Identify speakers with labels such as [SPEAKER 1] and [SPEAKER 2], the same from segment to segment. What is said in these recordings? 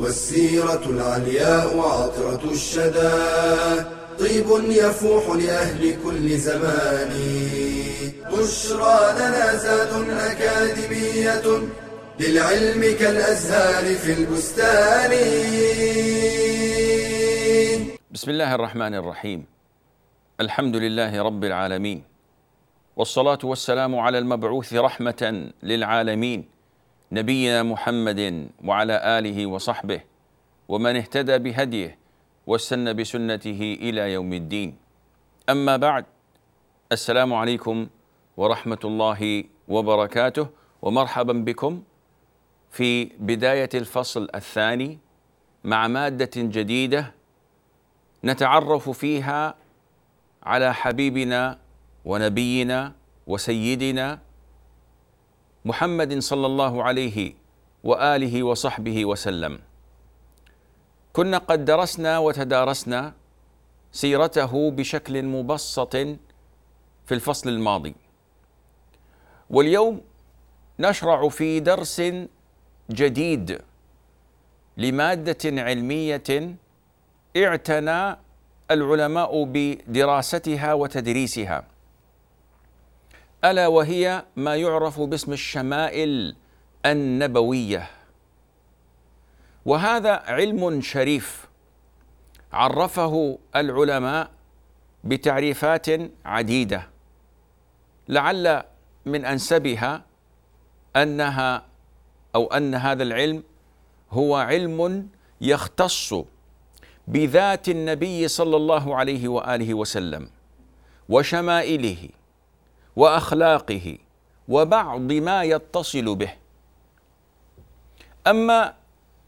[SPEAKER 1] والسيرة العلياء عطرة الشدى. طيب يفوح لأهل كل زمان. بشرى لنا زاد أكاديمية للعلم كالأزهار في البستان.
[SPEAKER 2] بسم الله الرحمن الرحيم. الحمد لله رب العالمين. والصلاة والسلام على المبعوث رحمة للعالمين. نبينا محمد وعلى آله وصحبه ومن اهتدى بهديه واستنى بسنته إلى يوم الدين. أما بعد السلام عليكم ورحمة الله وبركاته ومرحبا بكم في بداية الفصل الثاني مع مادة جديدة نتعرف فيها على حبيبنا ونبينا وسيدنا محمد صلى الله عليه وآله وصحبه وسلم. كنا قد درسنا وتدارسنا سيرته بشكل مبسط في الفصل الماضي. واليوم نشرع في درس جديد لمادة علمية اعتنى العلماء بدراستها وتدريسها. ألا وهي ما يعرف باسم الشمائل النبوية. وهذا علم شريف عرفه العلماء بتعريفات عديدة لعل من أنسبها أنها أو أن هذا العلم هو علم يختص بذات النبي صلى الله عليه وآله وسلم وشمائله. وأخلاقه وبعض ما يتصل به. أما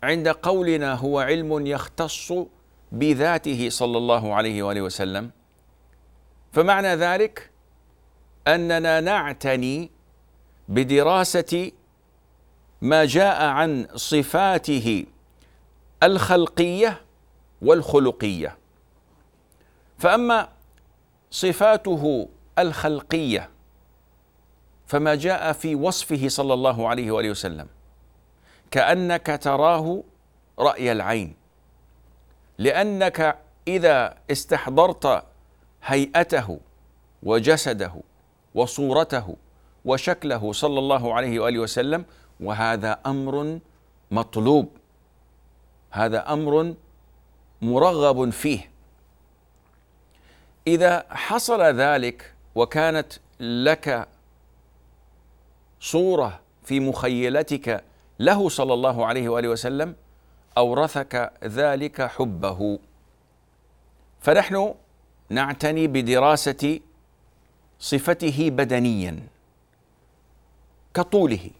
[SPEAKER 2] عند قولنا هو علم يختص بذاته صلى الله عليه وآله وسلم فمعنى ذلك أننا نعتني بدراسة ما جاء عن صفاته الخلقية والخلقية. فأما صفاته الخلقية فما جاء في وصفه صلى الله عليه وآله وسلم كأنك تراه رأي العين لأنك إذا استحضرت هيئته وجسده وصورته وشكله صلى الله عليه وآله وسلم وهذا أمر مطلوب هذا أمر مرغب فيه. إذا حصل ذلك وكانت لك صورة في مخيلتك له صلى الله عليه وآله وسلم أورثك ذلك حبه. فنحن نعتني بدراسة صفته بدنيا كطوله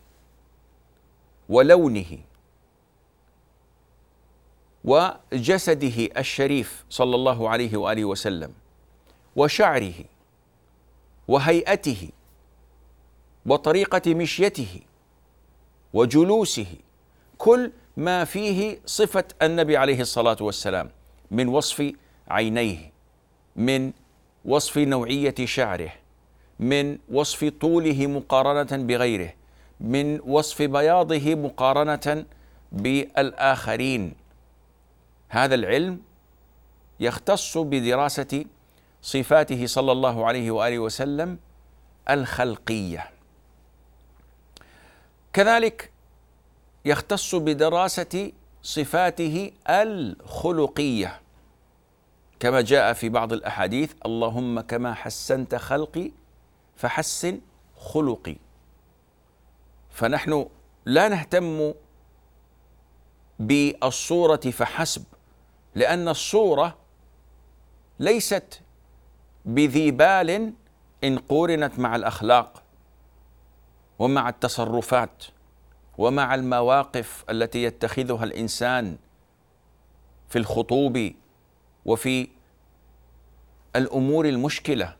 [SPEAKER 2] ولونه وجسده الشريف صلى الله عليه وآله وسلم وشعره وهيئته وطريقة مشيته وجلوسه كل ما فيه صفة النبي عليه الصلاة والسلام من وصف عينيه من وصف نوعية شعره من وصف طوله مقارنة بغيره من وصف بياضه مقارنة بالآخرين. هذا العلم يختص بدراسة صفاته صلى الله عليه وآله وسلم الخلقية. كذلك يختص بدراسة صفاته الخلقية كما جاء في بعض الأحاديث اللهم كما حسنت خلقي فحسن خلقي. فنحن لا نهتم بالصورة فحسب لأن الصورة ليست بذي بال إن قورنت مع الأخلاق ومع التصرفات ومع المواقف التي يتخذها الإنسان في الخطوب وفي الأمور المشكلة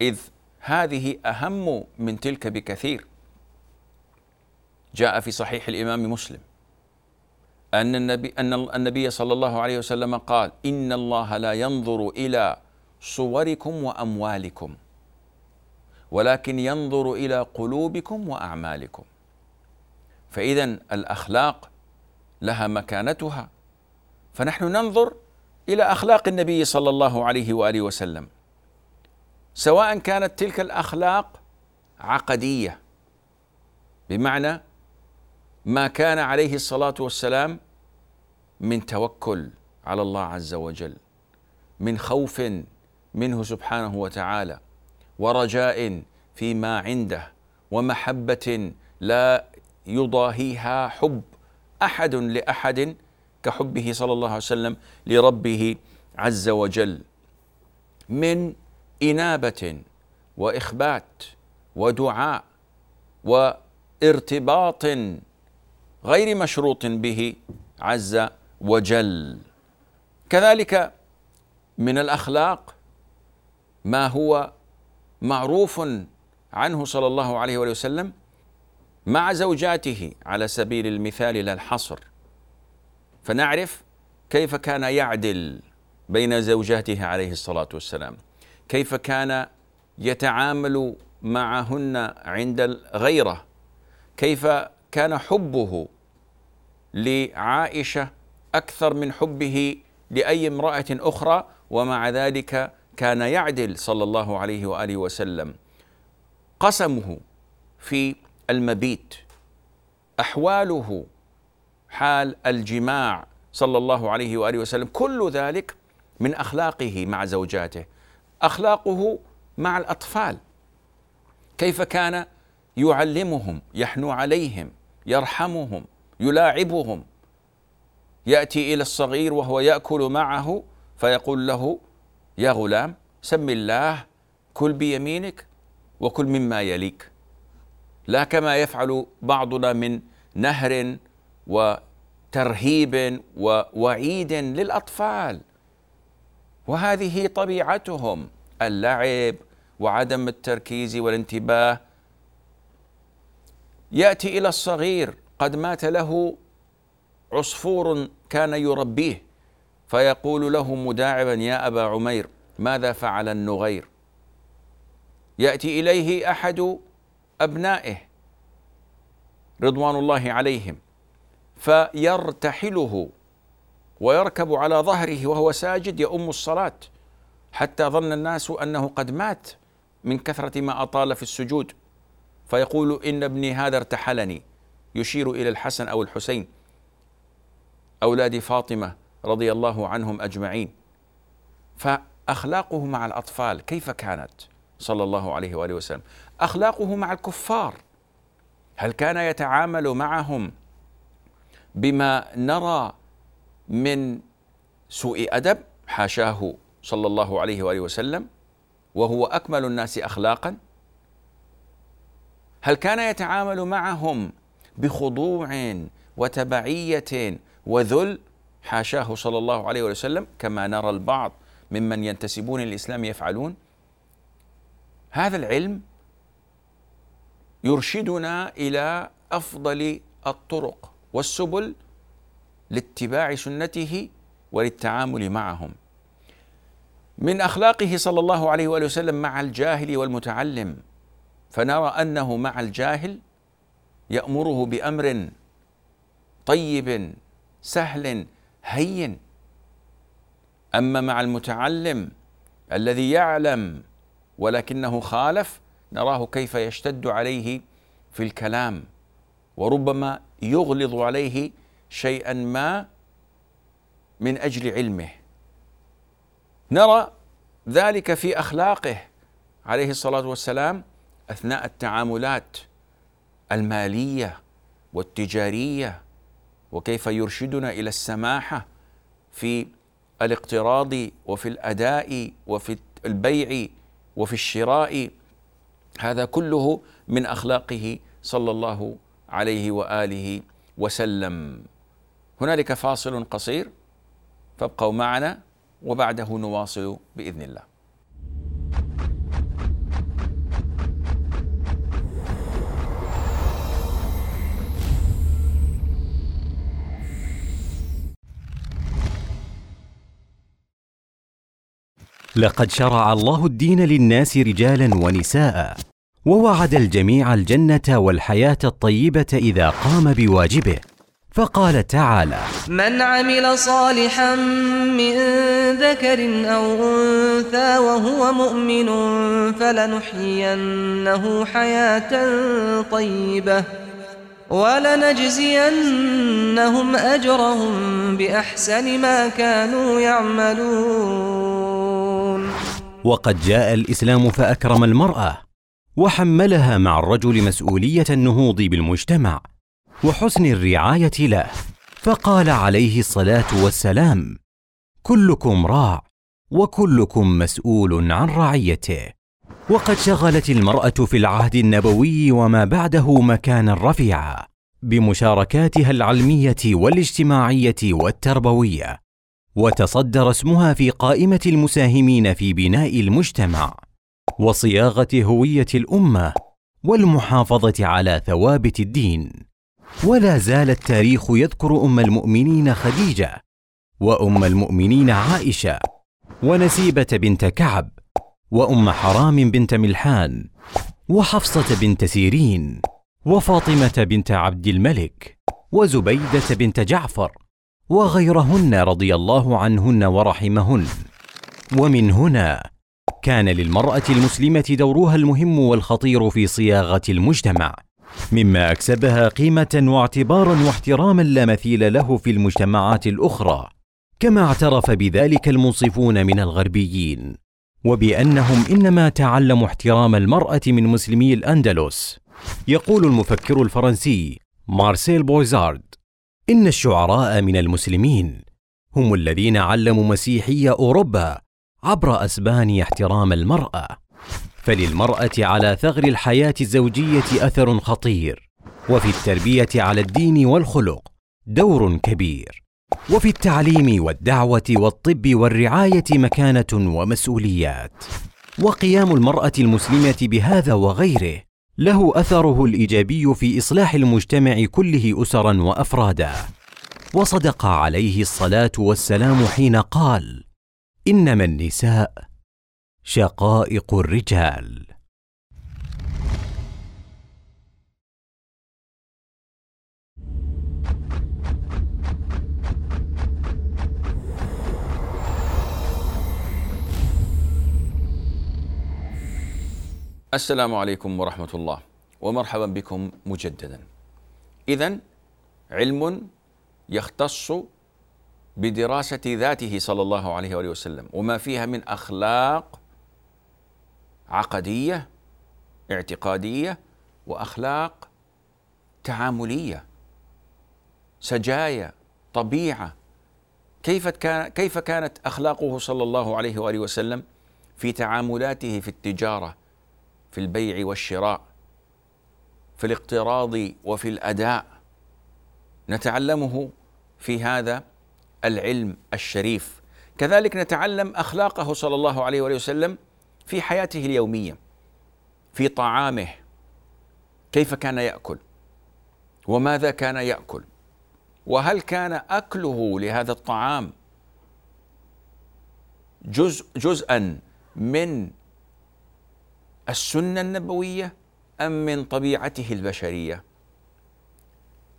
[SPEAKER 2] إذ هذه أهم من تلك بكثير. جاء في صحيح الإمام مسلم أن النبي أن النبي صلى الله عليه وسلم قال إن الله لا ينظر إلى صوركم وأموالكم ولكن ينظر إلى قلوبكم وأعمالكم. فإذا الأخلاق لها مكانتها. فنحن ننظر إلى أخلاق النبي صلى الله عليه وآله وسلم. سواء كانت تلك الأخلاق عقدية بمعنى ما كان عليه الصلاة والسلام من توكل على الله عز وجل من خوف منه سبحانه وتعالى ورجاء فيما عنده ومحبة لا يضاهيها حب أحد لأحد كحبه صلى الله عليه وسلم لربه عز وجل. من إنابة وإخبات ودعاء وارتباط غير مشروط به عز وجل. كذلك من الأخلاق ما هو معروف عنه صلى الله عليه وسلم مع زوجاته على سبيل المثال لا الحصر. فنعرف كيف كان يعدل بين زوجاته عليه الصلاة والسلام. كيف كان يتعامل معهن عند الغيرة. كيف كان حبه لعائشة أكثر من حبه لأي امرأة أخرى. ومع ذلك كان يعدل صلى الله عليه وآله وسلم قسمه في المبيت أحواله حال الجماع صلى الله عليه وآله وسلم كل ذلك من أخلاقه مع زوجاته أخلاقه مع الأطفال. كيف كان يعلمهم يحنو عليهم يرحمهم يلاعبهم؟ يأتي إلى الصغير وهو يأكل معه فيقول له يا غلام سم الله كل بيمينك وكل مما يليك. لا كما يفعل بعضنا من نهر وترهيب ووعيد للأطفال. وهذه طبيعتهم اللعب وعدم التركيز والانتباه. يأتي إلى الصغير قد مات له عصفور كان يربيه. فيقول له مداعبا يا أبا عمير ماذا فعل النغير؟ يأتي إليه أحد أبنائه رضوان الله عليهم فيرتحله ويركب على ظهره وهو ساجد يؤم الصلاة حتى ظن الناس أنه قد مات من كثرة ما أطال في السجود. فيقول إن ابني هذا ارتحلني. يشير إلى الحسن أو الحسين. أولاد فاطمة رضي الله عنهم أجمعين. فأخلاقه مع الأطفال كيف كانت؟ صلى الله عليه وآله وسلم. أخلاقه مع الكفار. هل كان يتعامل معهم بما نرى من سوء أدب؟ حاشاه صلى الله عليه وآله وسلم. وهو أكمل الناس اخلاقا. هل كان يتعامل معهم بخضوع وتبعية وذل؟ حاشاه صلى الله عليه وسلم كما نرى البعض ممن ينتسبون للإسلام يفعلون. هذا العلم يرشدنا إلى أفضل الطرق والسبل لاتباع سنته وللتعامل معهم. من أخلاقه صلى الله عليه واله وسلم مع الجاهل والمتعلم فنرى أنه مع الجاهل يأمره بأمر طيب سهل هين. أما مع المتعلم الذي يعلم ولكنه خالف نراه كيف يشتد عليه في الكلام وربما يغلظ عليه شيئا ما من أجل علمه. نرى ذلك في أخلاقه عليه الصلاة والسلام أثناء التعاملات المالية والتجارية وكيف يرشدنا إلى السماحه في الاقتراض وفي الأداء وفي البيع وفي الشراء هذا كله من أخلاقه صلى الله عليه وآله وسلم هنالك فاصل قصير فابقوا معنا وبعده نواصل بإذن الله.
[SPEAKER 3] لقد شرع الله الدين للناس رجالا ونساء ووعد الجميع الجنة والحياة الطيبة إذا قام بواجبه. فقال تعالى
[SPEAKER 4] من عمل صالحا من ذكر أو أنثى وهو مؤمن فلنحيينه حياة طيبة ولنجزينهم أجرهم بأحسن ما كانوا يعملون.
[SPEAKER 3] وقد جاء الإسلام فأكرم المرأة وحملها مع الرجل مسؤولية النهوض بالمجتمع وحسن الرعاية له. فقال عليه الصلاة والسلام كلكم راع وكلكم مسؤول عن رعيته. وقد شغلت المرأة في العهد النبوي وما بعده مكانا رفيعا بمشاركاتها العلمية والاجتماعية والتربوية. وتصدر اسمها في قائمة المساهمين في بناء المجتمع وصياغة هوية الأمة والمحافظة على ثوابت الدين. ولا زال التاريخ يذكر أم المؤمنين خديجة وأم المؤمنين عائشة ونسيبة بنت كعب وأم حرام بنت ملحان وحفصة بنت سيرين وفاطمة بنت عبد الملك وزبيدة بنت جعفر وغيرهن رضي الله عنهن ورحمهن. ومن هنا كان للمرأة المسلمة دورها المهم والخطير في صياغة المجتمع مما أكسبها قيمة واعتبارا واحتراما لا مثيل له في المجتمعات الأخرى كما اعترف بذلك المنصفون من الغربيين. وبأنهم إنما تعلموا احترام المرأة من مسلمي الأندلس يقول المفكر الفرنسي مارسيل بويزارد. إن الشعراء من المسلمين هم الذين علموا مسيحي أوروبا عبر اسبانيا احترام المرأة. فللمرأة على ثغر الحياة الزوجية أثر خطير وفي التربية على الدين والخلق دور كبير وفي التعليم والدعوة والطب والرعاية مكانة ومسؤوليات. وقيام المرأة المسلمة بهذا وغيره له أثره الإيجابي في إصلاح المجتمع كله أسرا وأفرادا. وصدق عليه الصلاة والسلام حين قال إنما النساء شقائق الرجال.
[SPEAKER 2] السلام عليكم ورحمة الله ومرحبا بكم مجددا. إذا علم يختص بدراسة ذاته صلى الله عليه وآله وسلم وما فيها من أخلاق عقدية اعتقادية وأخلاق تعاملية سجايا طبيعة كيف كان كيف كانت أخلاقه صلى الله عليه وآله وسلم في تعاملاته في التجارة في البيع والشراء في الاقتراض وفي الأداء. نتعلمه في هذا العلم الشريف. كذلك نتعلم أخلاقه صلى الله عليه وآله وسلم في حياته اليومية في طعامه. كيف كان يأكل؟ وماذا كان يأكل؟ وهل كان أكله لهذا الطعام جزء جزءا من السنة النبوية أم من طبيعته البشرية؟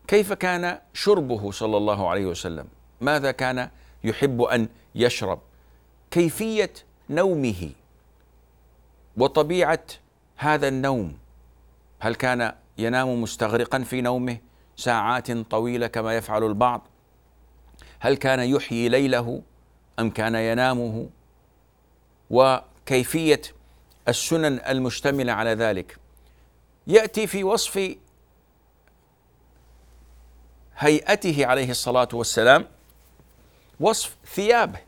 [SPEAKER 2] كيف كان شربه صلى الله عليه وسلم؟ ماذا كان يحب أن يشرب؟ كيفية نومه؟ وطبيعة هذا النوم؟ هل كان ينام مستغرقا في نومه ساعات طويلة كما يفعل البعض؟ هل كان يحيي ليله أم كان ينامه؟ وكيفية السنن المشتملة على ذلك. يأتي في وصف هيئته عليه الصلاة والسلام وصف ثيابه.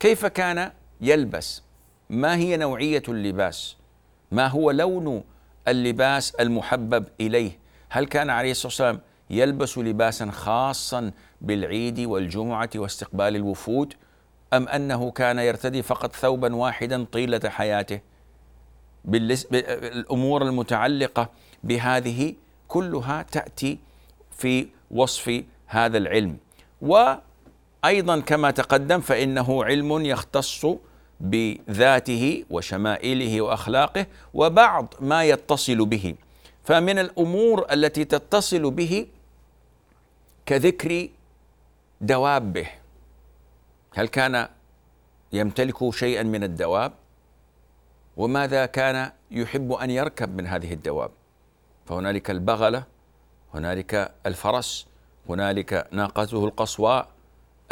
[SPEAKER 2] كيف كان يلبس؟ ما هي نوعية اللباس؟ ما هو لون اللباس المحبب إليه؟ هل كان عليه الصلاة والسلام يلبس لباسا خاصا بالعيد والجمعة واستقبال الوفود؟ أم أنه كان يرتدي فقط ثوبا واحدا طيلة حياته؟ الأمور المتعلقة بهذه كلها تأتي في وصف هذا العلم. وأيضا كما تقدم فإنه علم يختص بذاته وشمائله وأخلاقه وبعض ما يتصل به. فمن الأمور التي تتصل به كذكر دوابه. هل كان يمتلك شيئا من الدواب؟ وماذا كان يحب أن يركب من هذه الدواب؟ فهنالك البغلة هنالك الفرس هنالك ناقته القصواء.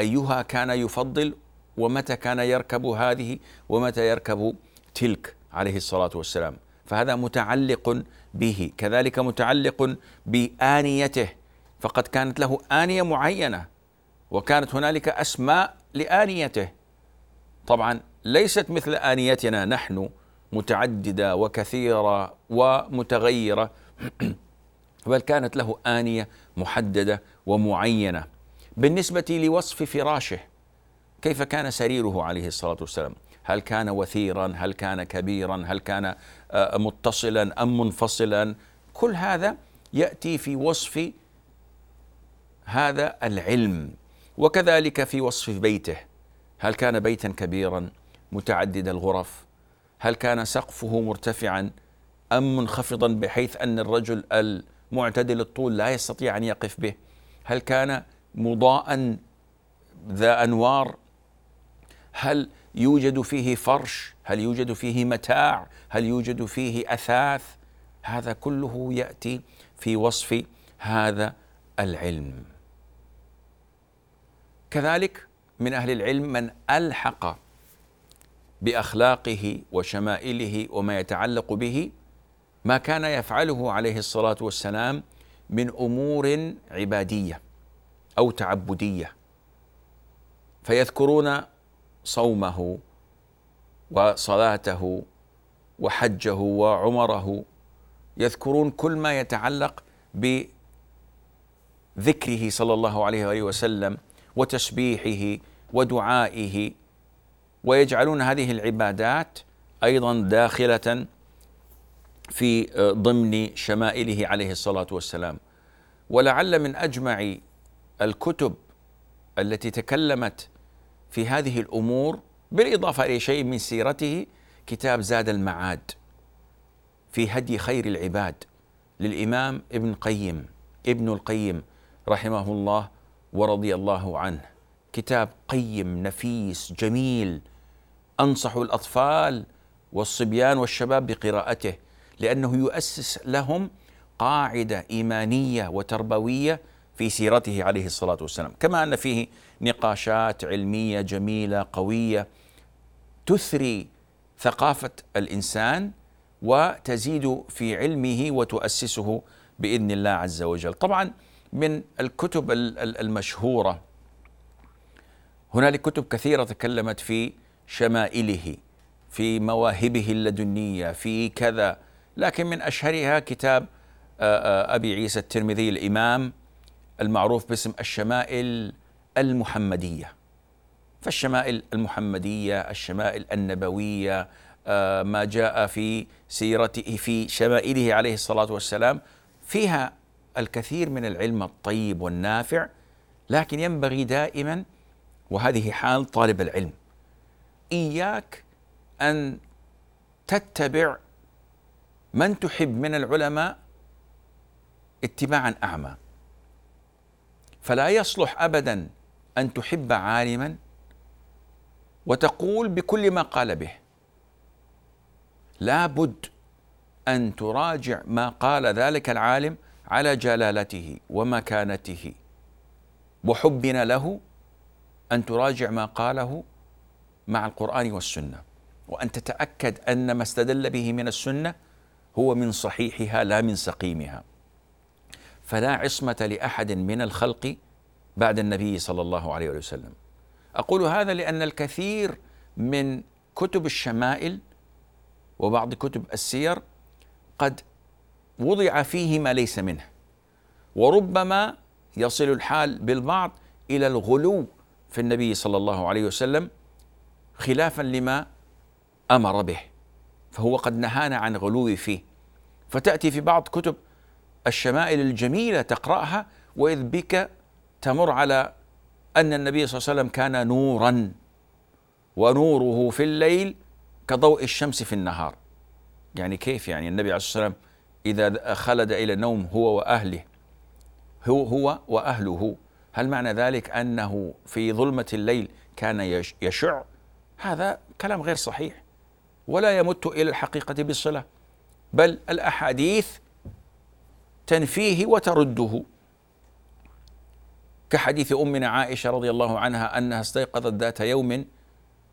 [SPEAKER 2] أيها كان يفضل ومتى كان يركب هذه ومتى يركب تلك عليه الصلاة والسلام؟ فهذا متعلق به كذلك متعلق بآنيته. فقد كانت له آنية معينة. وكانت هنالك أسماء لآنيته. طبعا ليست مثل آنيتنا نحن متعددة وكثيرة ومتغيرة. بل كانت له آنية محددة ومعينة. بالنسبة لوصف فراشه كيف كان سريره عليه الصلاة والسلام؟ هل كان وثيرا؟ هل كان كبيرا؟ هل كان آه، متصلا أم منفصلا؟ كل هذا يأتي في وصف هذا العلم. وكذلك في وصف بيته. هل كان بيتا كبيرا متعدد الغرف؟ هل كان سقفه مرتفعا أم منخفضا بحيث أن الرجل المعتدل الطول لا يستطيع أن يقف به؟ هل كان مضاء ذا أنوار؟ هل يوجد فيه فرش؟ هل يوجد فيه متاع؟ هل يوجد فيه أثاث؟ هذا كله يأتي في وصف هذا العلم. كذلك من أهل العلم من ألحق بأخلاقه وشمائله وما يتعلق به ما كان يفعله عليه الصلاة والسلام من أمور عبادية أو تعبدية. فيذكرون صومه وصلاته وحجه وعمره يذكرون كل ما يتعلق بذكره صلى الله عليه وآله وسلم وتسبيحه ودعائه. ويجعلون هذه العبادات أيضا داخلة في ضمن شمائله عليه الصلاة والسلام. ولعل من أجمع الكتب التي تكلمت في هذه الأمور بالإضافة إلى شيء من سيرته كتاب زاد المعاد في هدي خير العباد للإمام ابن قيم ابن القيم رحمه الله. ورضي الله عنه. كتاب قيم نفيس جميل. أنصح الأطفال والصبيان والشباب بقراءته لأنه يؤسس لهم قاعدة إيمانية وتربوية في سيرته عليه الصلاة والسلام، كما أن فيه نقاشات علمية جميلة قوية تثري ثقافة الإنسان وتزيد في علمه وتؤسسه بإذن الله عز وجل. طبعا من الكتب المشهورة. هنالك كتب كثيرة تكلمت في شمائله في مواهبه اللدنية في كذا لكن من أشهرها كتاب أبي عيسى الترمذي الإمام المعروف باسم الشمائل المحمدية. فالشمائل المحمدية الشمائل النبوية ما جاء في سيرته في شمائله عليه الصلاة والسلام فيها الكثير من العلم الطيب والنافع لكن ينبغي دائما وهذه حال طالب العلم إياك أن تتبع من تحب من العلماء اتباعا أعمى. فلا يصلح ابدا أن تحب عالما وتقول بكل ما قال به. لا بد أن تراجع ما قال ذلك العالم على جلالته ومكانته وحبنا له أن تراجع ما قاله مع القرآن والسنة وأن تتأكد أن ما استدل به من السنة هو من صحيحها لا من سقيمها. فلا عصمة لأحد من الخلق بعد النبي صلى الله عليه وسلم. أقول هذا لأن الكثير من كتب الشمائل وبعض كتب السير قد وضع فيه ما ليس منه. وربما يصل الحال بالبعض إلى الغلو في النبي صلى الله عليه وسلم خلافا لما أمر به فهو قد نهانا عن غلو فيه. فتأتي في بعض كتب الشمائل الجميلة تقرأها وإذ بك تمر على أن النبي صلى الله عليه وسلم كان نورا ونوره في الليل كضوء الشمس في النهار. يعني كيف يعني النبي عليه الصلاة والسلام إذا خلد إلى النوم هو وأهله هو هو وأهله. هل معنى ذلك أنه في ظلمة الليل كان يشع؟ هذا كلام غير صحيح. ولا يمت إلى الحقيقة بصله بل الأحاديث تنفيه وترده. كحديث امنا عائشة رضي الله عنها أنها استيقظت ذات يوم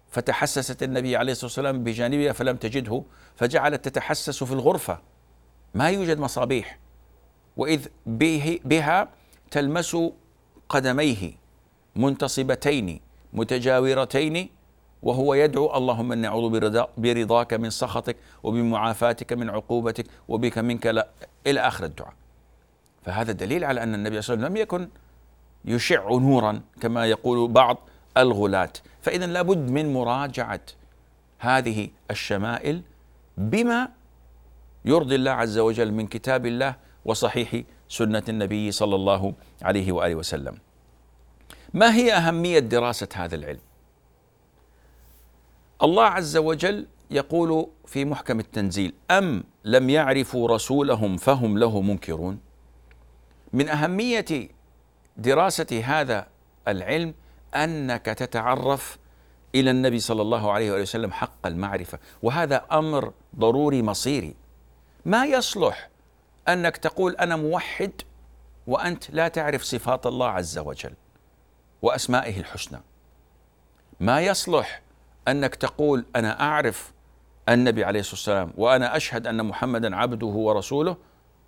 [SPEAKER 2] فتحسست النبي عليه الصلاة والسلام بجانبها فلم تجده فجعلت تتحسس في الغرفة. ما يوجد مصابيح وإذ به بها تلمس قدميه منتصبتين متجاورتين وهو يدعو اللهم إني أعوذ برضاك من سخطك وبمعافاتك من عقوبتك وبك منك لا إلى آخر الدعاء. فهذا دليل على أن النبي صلى الله عليه وسلم لم يكن يشع نورا كما يقول بعض الغلاة فإذا لابد من مراجعة هذه الشمائل بما يرضي الله عز وجل من كتاب الله وصحيح سنة النبي صلى الله عليه وآله وسلم. ما هي أهمية دراسة هذا العلم؟ الله عز وجل يقول في محكم التنزيل أم لم يعرفوا رسولهم فهم له منكرون؟ من أهمية دراسة هذا العلم أنك تتعرف إلى النبي صلى الله عليه وسلم حق المعرفة وهذا أمر ضروري مصيري. ما يصلح أنك تقول أنا موحد وأنت لا تعرف صفات الله عز وجل وأسمائه الحسنى. ما يصلح أنك تقول أنا أعرف النبي عليه الصلاة والسلام وأنا أشهد أن محمدا عبده ورسوله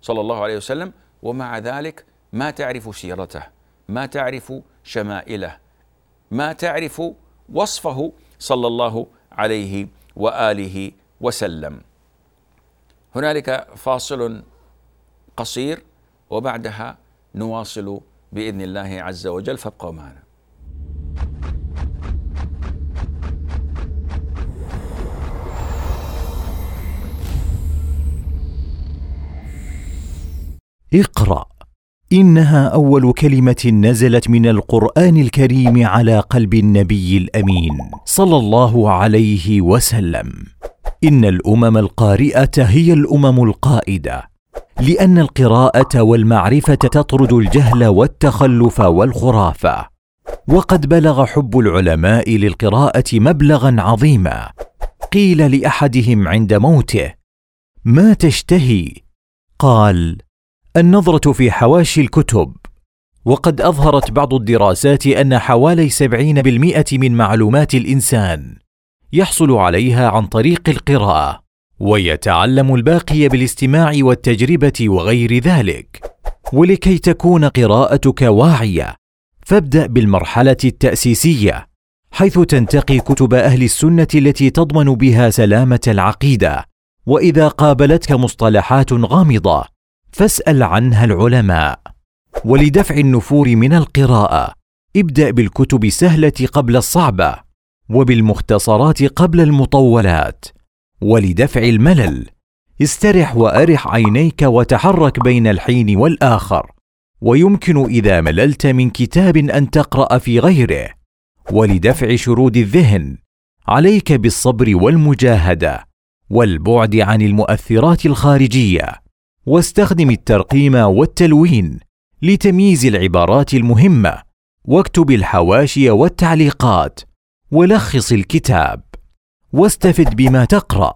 [SPEAKER 2] صلى الله عليه وسلم ومع ذلك ما تعرف سيرته ما تعرف شمائله ما تعرف وصفه صلى الله عليه وآله وسلم. هنالك فاصل قصير وبعدها نواصل بإذن الله عز وجل فابقوا معنا.
[SPEAKER 3] اقرأ. إنها أول كلمة نزلت من القرآن الكريم على قلب النبي الأمين صلى الله عليه وسلم. إن الأمم القارئة هي الأمم القائدة لأن القراءة والمعرفة تطرد الجهل والتخلف والخرافه وقد بلغ حب العلماء للقراءة مبلغا عظيما. قيل لأحدهم عند موته ما تشتهي؟ قال النظرة في حواشي الكتب. وقد أظهرت بعض الدراسات أن حوالي سبعين بالمئة من معلومات الإنسان يحصل عليها عن طريق القراءة ويتعلم الباقي بالاستماع والتجربة وغير ذلك. ولكي تكون قراءتك واعية فابدأ بالمرحلة التأسيسية حيث تنتقي كتب أهل السنة التي تضمن بها سلامة العقيدة. وإذا قابلتك مصطلحات غامضة فاسأل عنها العلماء. ولدفع النفور من القراءة ابدأ بالكتب السهلة قبل الصعبة. وبالمختصرات قبل المطولات. ولدفع الملل. استرح وأرح عينيك وتحرك بين الحين والآخر. ويمكن إذا مللت من كتاب أن تقرأ في غيره. ولدفع شرود الذهن. عليك بالصبر والمجاهدة. والبعد عن المؤثرات الخارجية. واستخدم الترقيم والتلوين لتمييز العبارات المهمة. واكتب الحواشي والتعليقات. ولخص الكتاب. واستفد بما تقرأ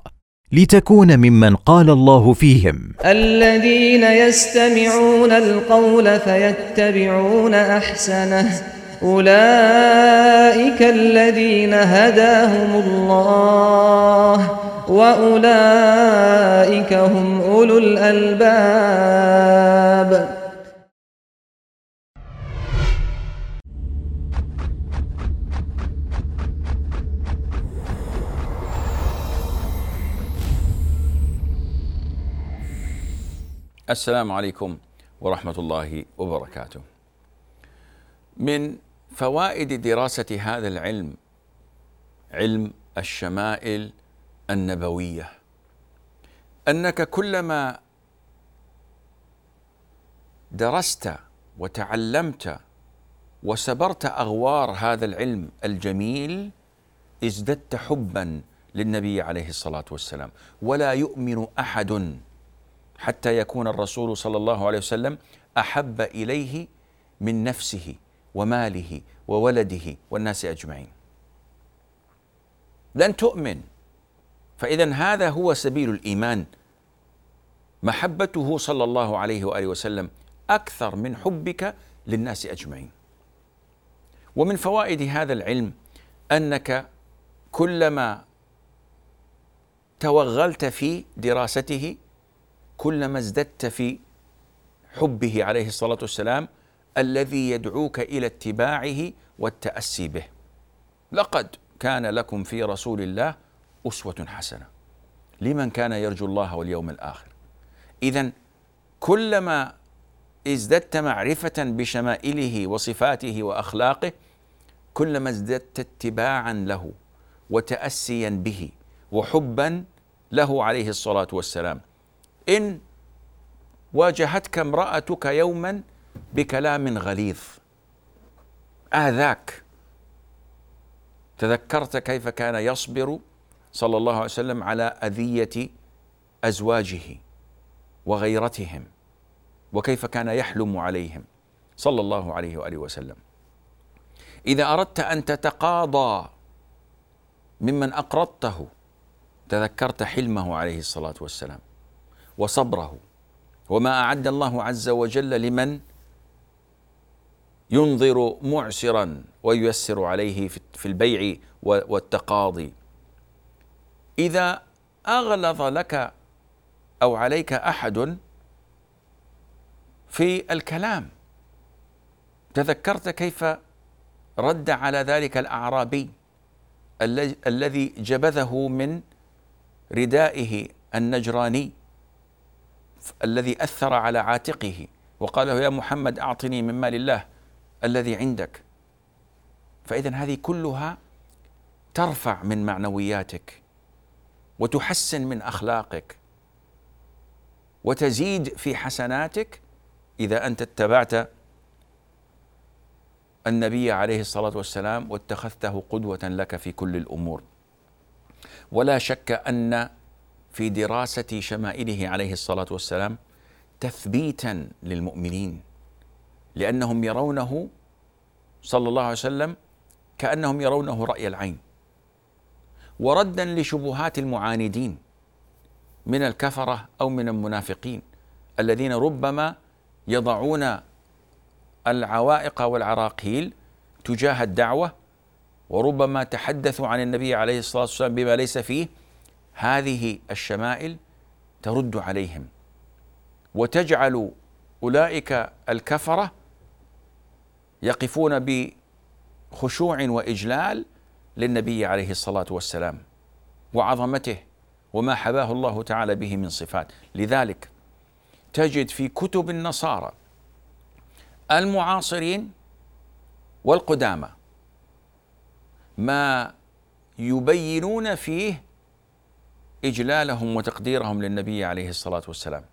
[SPEAKER 3] لتكون ممن قال الله فيهم.
[SPEAKER 4] الذين يستمعون القول فيتبعون أحسنه. أولئك الذين هداهم الله. وأولئك هم أولو الألباب.
[SPEAKER 2] السلام عليكم ورحمة الله وبركاته. من فوائد دراسة هذا العلم علم الشمائل النبوية أنك كلما درست وتعلمت وسبرت أغوار هذا العلم الجميل ازددت حبا للنبي عليه الصلاة والسلام ولا يؤمن أحد حتى يكون الرسول صلى الله عليه وسلم أحب إليه من نفسه وماله وولده والناس أجمعين. لن تؤمن. فاذا هذا هو سبيل الإيمان. محبته صلى الله عليه وآله وسلم أكثر من حبك للناس أجمعين. ومن فوائد هذا العلم أنك كلما توغلت في دراسته كلما ازددت في حبه عليه الصلاة والسلام الذي يدعوك إلى اتباعه والتأسي به. لقد كان لكم في رسول الله أسوة حسنة. لمن كان يرجو الله واليوم الآخر. اذا كلما ازددت معرفة بشمائله وصفاته وأخلاقه كلما ازددت اتباعا له وتأسيا به وحبا له عليه الصلاة والسلام إن واجهتك امرأتك يوما بكلام غليظ. آذاك. تذكرت كيف كان يصبر صلى الله عليه وسلم على أذية أزواجه وغيرتهم وكيف كان يحلم عليهم صلى الله عليه وآله وسلم. إذا أردت أن تتقاضى ممن أقرضته تذكرت حلمه عليه الصلاة والسلام. وصبره. وما أعد الله عز وجل لمن ينظر معسرا وييسر عليه في البيع والتقاضي. إذا أغلظ لك أو عليك أحد في الكلام تذكرت كيف رد على ذلك الأعرابي الذي جبذه من ردائه النجراني؟ الذي أثر على عاتقه وقال له يا محمد أعطني من مال الله الذي عندك. فاذا هذه كلها ترفع من معنوياتك وتحسن من أخلاقك وتزيد في حسناتك إذا أنت اتبعت النبي عليه الصلاة والسلام واتخذته قدوة لك في كل الأمور. ولا شك أن في دراسة شمائله عليه الصلاة والسلام تثبيتا للمؤمنين لأنهم يرونه صلى الله عليه وسلم كأنهم يرونه رأي العين. وردا لشبهات المعاندين من الكفرة أو من المنافقين الذين ربما يضعون العوائق والعراقيل تجاه الدعوة وربما تحدثوا عن النبي عليه الصلاة والسلام بما ليس فيه هذه الشمائل ترد عليهم وتجعل أولئك الكفرة يقفون بخشوع وإجلال للنبي عليه الصلاة والسلام وعظمته وما حباه الله تعالى به من صفات. لذلك تجد في كتب النصارى المعاصرين والقدامى ما يبينون فيه إجلالهم وتقديرهم للنبي عليه الصلاة والسلام.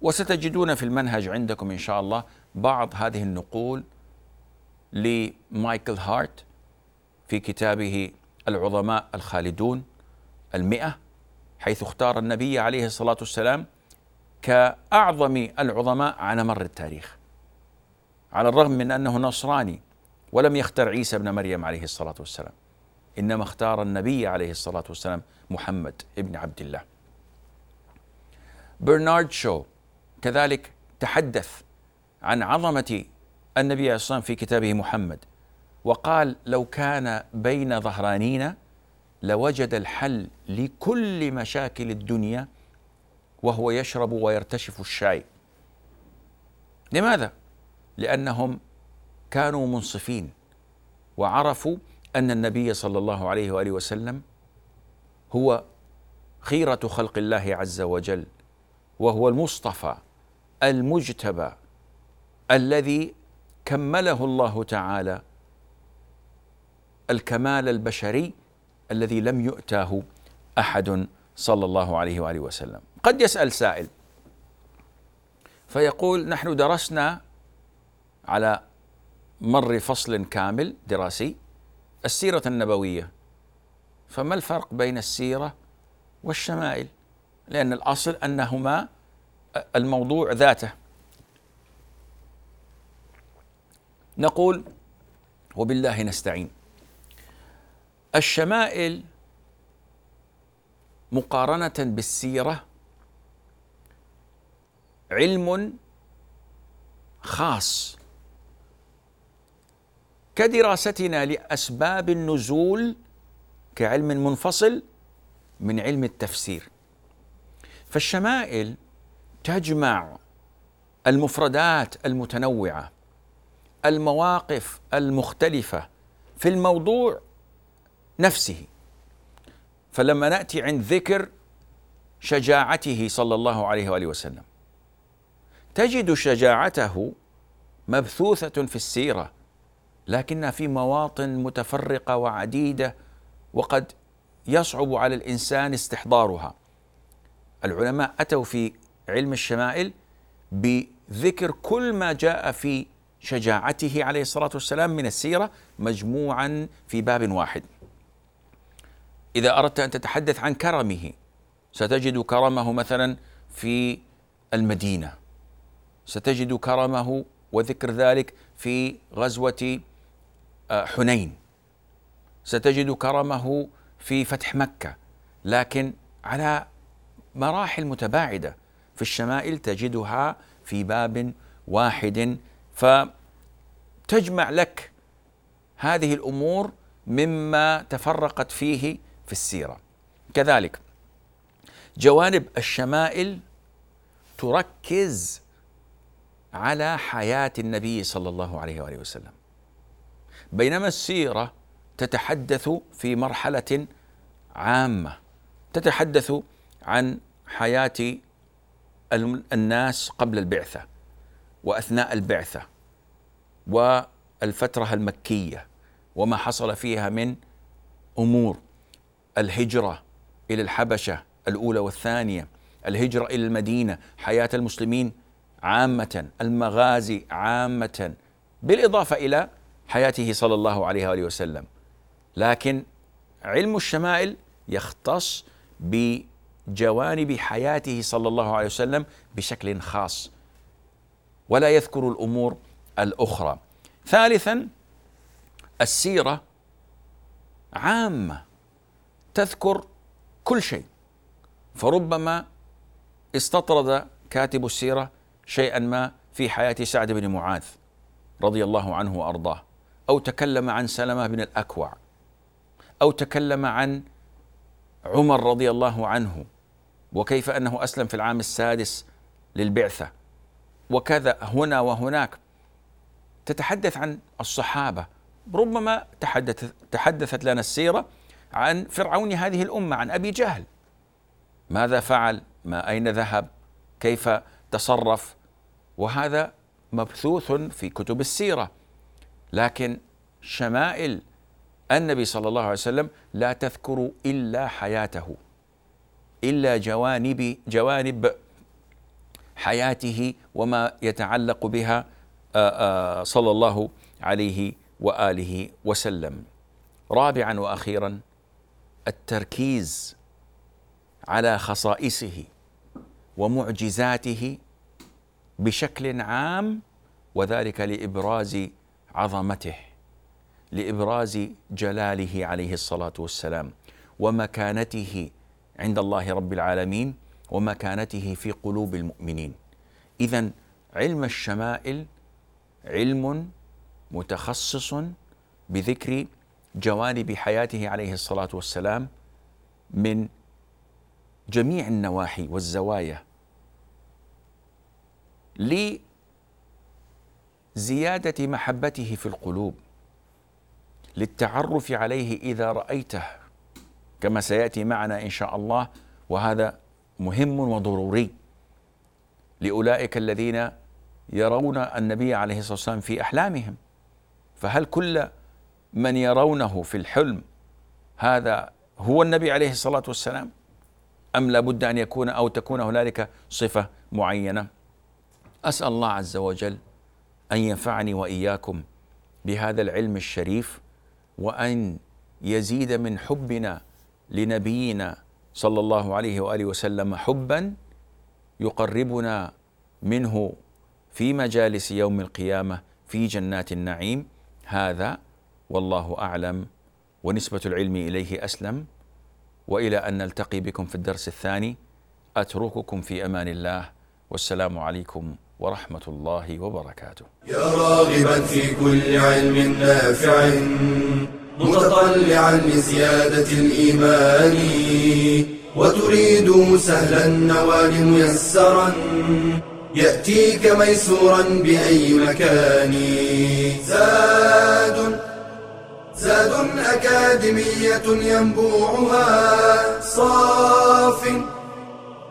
[SPEAKER 2] وستجدون في المنهج عندكم إن شاء الله بعض هذه النقول لمايكل هارت في كتابه العظماء الخالدون المئة حيث اختار النبي عليه الصلاة والسلام كأعظم العظماء على مر التاريخ. على الرغم من أنه نصراني ولم يختر عيسى ابن مريم عليه الصلاة والسلام. إنما اختار النبي عليه الصلاة والسلام محمد ابن عبد الله. برنارد شو كذلك تحدث عن عظمة النبي عليه الصلاة والسلام في كتابه محمد وقال لو كان بين ظهرانينا لوجد الحل لكل مشاكل الدنيا وهو يشرب ويرتشف الشاي. لماذا؟ لأنهم كانوا منصفين وعرفوا أن النبي صلى الله عليه وآله وسلم هو خيرة خلق الله عز وجل وهو المصطفى المجتبى الذي كمله الله تعالى الكمال البشري الذي لم يؤتاه أحد صلى الله عليه وآله وسلم. قد يسأل سائل فيقول نحن درسنا على مر فصل كامل دراسي السيرة النبوية فما الفرق بين السيرة والشمائل؟ لأن الأصل أنهما الموضوع ذاته. نقول وبالله نستعين الشمائل مقارنة بالسيرة علم خاص كدراستنا لأسباب النزول كعلم منفصل من علم التفسير. فالشمائل تجمع المفردات المتنوعة المواقف المختلفة في الموضوع نفسه. فلما نأتي عند ذكر شجاعته صلى الله عليه وآله وسلم تجد شجاعته مبثوثة في السيرة. لكنها في مواطن متفرقة وعديدة وقد يصعب على الإنسان استحضارها. العلماء أتوا في علم الشمائل بذكر كل ما جاء في شجاعته عليه الصلاة والسلام من السيرة مجموعا في باب واحد. إذا أردت أن تتحدث عن كرمه ستجد كرمه مثلا في المدينة. ستجد كرمه وذكر ذلك في غزوة آه، حنين. ستجد كرمه في فتح مكة لكن على مراحل متباعدة. في الشمائل تجدها في باب واحد. فتجمع لك هذه الأمور مما تفرقت فيه في السيرة. كذلك جوانب الشمائل تركز على حياة النبي صلى الله عليه وآله وسلم. بينما السيرة تتحدث في مرحلة عامة تتحدث عن حياة الناس قبل البعثة وأثناء البعثة والفترة المكية وما حصل فيها من أمور. الهجرة إلى الحبشة الأولى والثانية الهجرة إلى المدينة حياة المسلمين عامة المغازي عامة بالإضافة إلى حياته صلى الله عليه وآله وسلم. لكن علم الشمائل يختص بجوانب حياته صلى الله عليه وسلم بشكل خاص. ولا يذكر الأمور الأخرى. ثالثا السيرة عامة تذكر كل شيء. فربما استطرد كاتب السيرة شيئا ما في حياة سعد بن معاذ رضي الله عنه وأرضاه. أو تكلم عن سلمة بن الأكوع أو تكلم عن عمر رضي الله عنه وكيف أنه أسلم في العام السادس للبعثة وكذا هنا وهناك. تتحدث عن الصحابة ربما تحدث تحدثت لنا السيرة عن فرعون هذه الأمة عن أبي جهل. ماذا فعل؟ ما أين ذهب؟ كيف تصرف؟ وهذا مبثوث في كتب السيرة. لكن شمائل النبي صلى الله عليه وسلم لا تذكر إلا حياته إلا جوانب جوانب حياته وما يتعلق بها صلى الله عليه وآله وسلم. رابعا وأخيرا التركيز على خصائصه ومعجزاته بشكل عام وذلك لإبراز عظمته لإبراز جلاله عليه الصلاة والسلام ومكانته عند الله رب العالمين ومكانته في قلوب المؤمنين. اذا علم الشمائل علم متخصص بذكر جوانب حياته عليه الصلاة والسلام من جميع النواحي والزوايا. لزياده محبته في القلوب للتعرف عليه إذا رأيته كما سيأتي معنا إن شاء الله وهذا مهم وضروري. لأولئك الذين يرون النبي عليه الصلاة والسلام في أحلامهم. فهل كل من يرونه في الحلم هذا هو النبي عليه الصلاة والسلام؟ أم لابد أن يكون أو تكون هنالك صفة معينة؟ أسأل الله عز وجل أن ينفعني وإياكم بهذا العلم الشريف وأن يزيد من حبنا لنبينا صلى الله عليه وآله وسلم حبا يقربنا منه في مجالس يوم القيامة في جنات النعيم. هذا والله أعلم ونسبة العلم إليه أسلم. وإلى أن نلتقي بكم في الدرس الثاني أترككم في أمان الله. والسلام عليكم ورحمه الله وبركاته.
[SPEAKER 1] يا راغبا في كل علم نافع متطلعا لزيادة الإيمان وتريد سهلا النوال ميسرا يأتيك ميسورا بأي مكان زاد زاد أكاديمية ينبوعها صاف